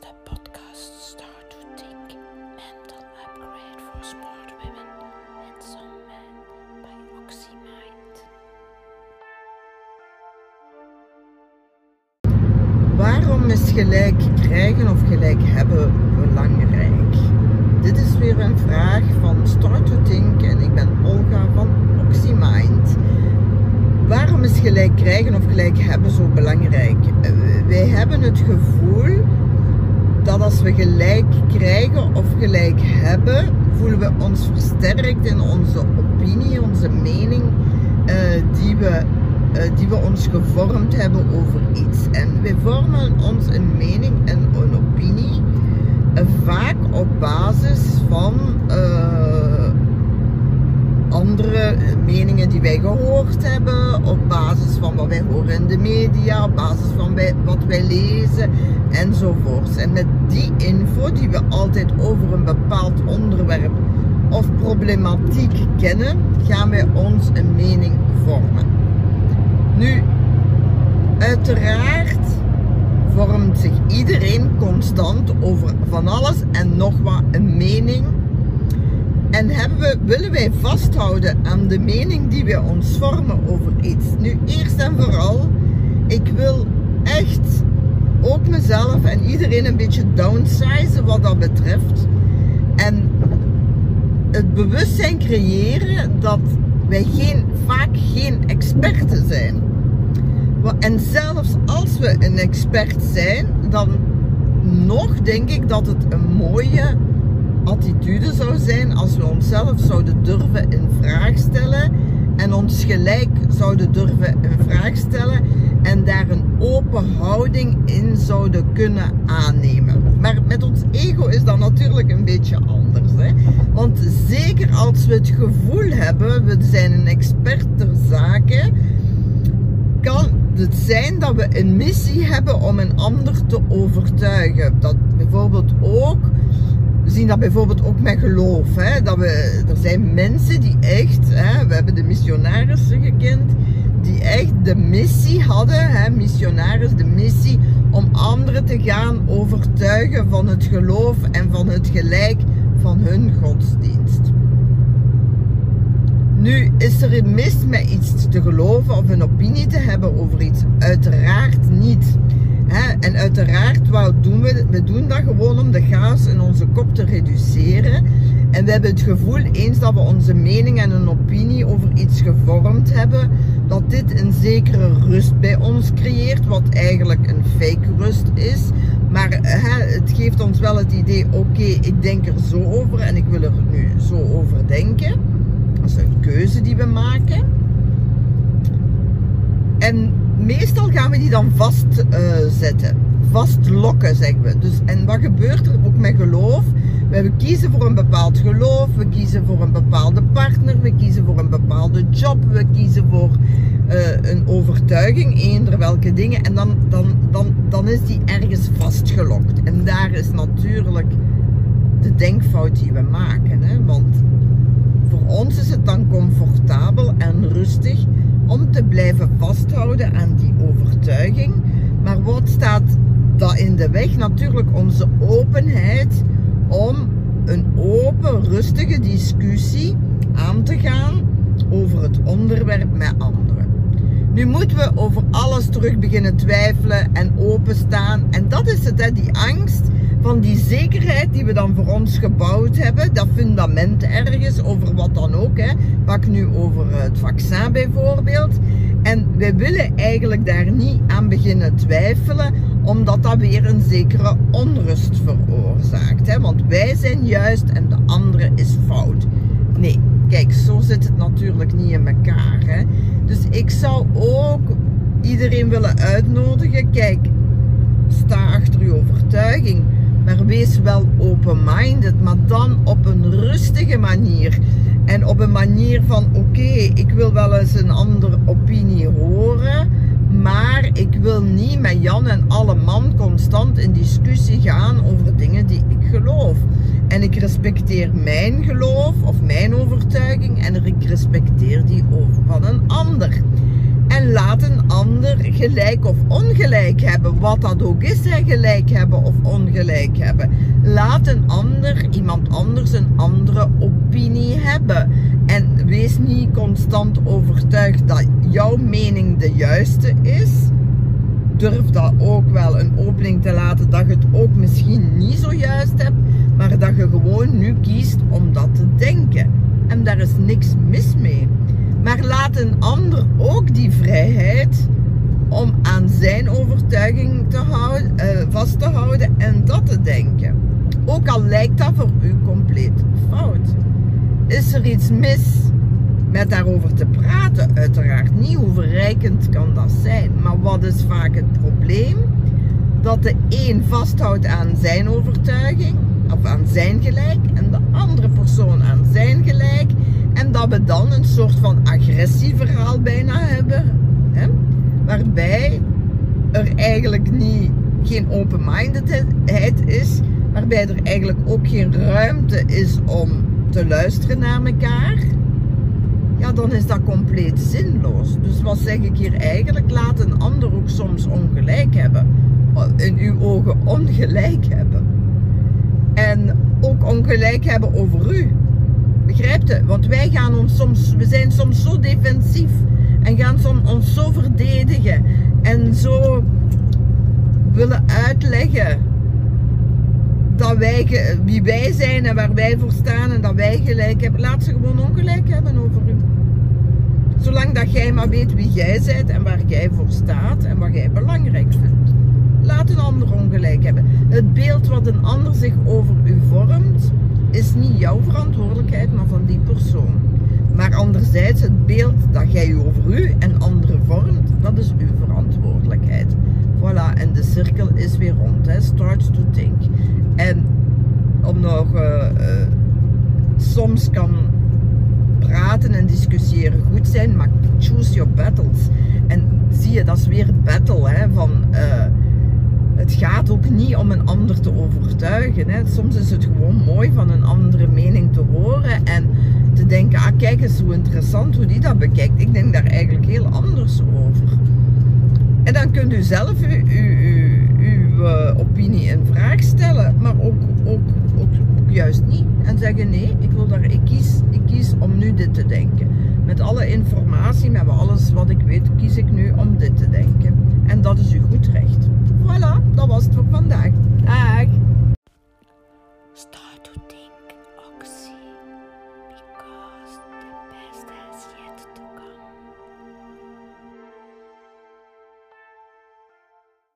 de podcast Start to Think Mental Upgrade for Smart Women and Some Men by OxyMind. Waarom is gelijk krijgen of gelijk hebben belangrijk? Dit is weer een vraag van Start to Think en ik ben Olga van OxyMind. Waarom is gelijk krijgen of gelijk hebben zo belangrijk? Eh, Wij hebben het gevoel als we gelijk krijgen of gelijk hebben, voelen we ons versterkt in onze opinie, onze mening, eh, die, we, eh, die we ons gevormd hebben over iets. En wij vormen ons een mening en een opinie eh, vaak op basis van meningen die wij gehoord hebben, op basis van wat wij horen in de media, op basis van wat wij lezen enzovoorts. En met die info die we altijd over een bepaald onderwerp of problematiek kennen, gaan wij ons een mening vormen. Nu, uiteraard vormt zich iedereen constant over van alles en nog wat een mening. En hebben we, willen wij vasthouden aan de mening die wij ons vormen over iets. Nu, eerst en vooral, ik wil echt ook mezelf en iedereen een beetje downsizen wat dat betreft. En het bewustzijn creëren dat wij geen, vaak geen experten zijn. En zelfs als we een expert zijn, dan nog denk ik dat het een mooie attitude zou zijn als we onszelf zouden durven in vraag stellen en ons gelijk zouden durven in vraag stellen en daar een open houding in zouden kunnen aannemen. Maar met ons ego is dat natuurlijk een beetje anders. Hè? Want zeker als we het gevoel hebben, we zijn een expert ter zake, kan het zijn dat we een missie hebben om een ander te overtuigen. Dat bijvoorbeeld ook, dat bijvoorbeeld ook met geloof. Hè? Dat we, er zijn mensen die echt, hè, we hebben de missionarissen gekend, die echt de missie hadden, hè, missionaris, de missie om anderen te gaan overtuigen van het geloof en van het gelijk van hun godsdienst. Nu is er mis met iets te geloven of een opinie te hebben over iets? Uiteraard niet. En uiteraard, wat doen we? We doen dat gewoon om de chaos in onze kop te reduceren. En we hebben het gevoel, eens dat we onze mening en een opinie over iets gevormd hebben, dat dit een zekere rust bij ons creëert, wat eigenlijk een fake rust is. Maar het geeft ons wel het idee, oké, ik denk er zo over en ik wil er nu zo over denken. Dat is een keuze die we maken. En meestal gaan we die dan vastzetten. Uh, vastlokken, zeggen we. Dus, en wat gebeurt er ook met geloof? We kiezen voor een bepaald geloof, we kiezen voor een bepaalde partner, we kiezen voor een bepaalde job, we kiezen voor uh, een overtuiging, eender welke dingen. En dan, dan, dan, dan is die ergens vastgelokt. En daar is natuurlijk de denkfout die we maken. Hè? Want voor ons is het dan comfortabel en rustig om te blijven vasthouden aan die overtuiging. Maar wat staat dat in de weg? Natuurlijk onze openheid om een open, rustige discussie aan te gaan over het onderwerp met anderen. Nu moeten we over alles terug beginnen twijfelen en openstaan. En dat is het, hè, die angst van die zekerheid die we dan voor ons gebouwd hebben, dat fundament ergens, over wat dan ook. Hè. Pak nu over het vaccin bijvoorbeeld. En wij willen eigenlijk daar niet aan beginnen twijfelen, omdat dat weer een zekere onrust veroorzaakt. Hè. Want wij zijn juist en de andere is fout. Nee, kijk, zo zit het natuurlijk niet in elkaar. Hè. Dus ik zou ook iedereen willen uitnodigen, kijk, sta achter je overtuiging maar wees wel open-minded, maar dan op een rustige manier. En op een manier van, oké, ik wil wel eens een andere opinie horen, maar ik wil niet met Jan en alle man constant in discussie gaan over dingen die ik geloof. En ik respecteer mijn geloof of mijn overtuiging en ik respecteer die over van een ander. En laat een ander gelijk of ongelijk hebben. Wat dat ook is, hè, gelijk hebben of ongelijk hebben. Laat een ander, iemand anders, een andere opinie hebben. En wees niet constant overtuigd dat jouw mening de juiste is. Durf dat ook wel een opening te laten dat je het ook misschien niet zo juist hebt. Maar dat je gewoon nu kiest om dat te denken. En daar is niks mis mee. Laat een ander ook die vrijheid om aan zijn overtuiging te houden, uh, vast te houden en dat te denken. Ook al lijkt dat voor u compleet fout. Is er iets mis met daarover te praten? Uiteraard niet. Hoe verrijkend kan dat zijn? Maar wat is vaak het probleem? Dat de een vasthoudt aan zijn overtuiging of aan zijn gelijk en de andere persoon aan zijn gelijk en dat we dan een soort van agressieverhaal bijna hebben. Hè? Waarbij er eigenlijk niet, geen open-mindedheid is. Waarbij er eigenlijk ook geen ruimte is om te luisteren naar elkaar. Ja, dan is dat compleet zinloos. Dus wat zeg ik hier eigenlijk? Laat een ander ook soms ongelijk hebben. In uw ogen ongelijk hebben. En ook ongelijk hebben over u. Begrijpt u? Want wij gaan ons soms, we zijn soms zo defensief en gaan soms ons zo verdedigen en zo willen uitleggen dat wij, wie wij zijn en waar wij voor staan en dat wij gelijk hebben. Laat ze gewoon ongelijk hebben over u. Zolang dat jij maar weet wie jij bent en waar jij voor staat en wat jij belangrijk vindt. Laat een ander ongelijk hebben. Het beeld wat een ander zich over u vormt, is niet jouw verantwoordelijkheid, maar van die persoon. Maar anderzijds, het beeld dat jij over u en anderen vormt, dat is uw verantwoordelijkheid. Voilà, en de cirkel is weer rond. Hè. Start to think. En om nog, uh, uh, soms kan praten en discussiëren goed zijn, maar choose your battles. En zie je, dat is weer battle, hè, van... Gaat niet om een ander te overtuigen. Hè. Soms is het gewoon mooi van een andere mening te horen en te denken, ah kijk eens hoe interessant hoe die dat bekijkt. Ik denk daar eigenlijk heel anders over. En dan kunt u zelf uw, uw, uw uh, opinie in vraag stellen, maar ook, ook, ook, juist niet. En zeggen nee, ik, wil daar, ik, kies, ik kies om nu dit te denken. Met alle informatie, met alles wat ik weet, kies ik nu om dit te denken. En dat is uw goed recht.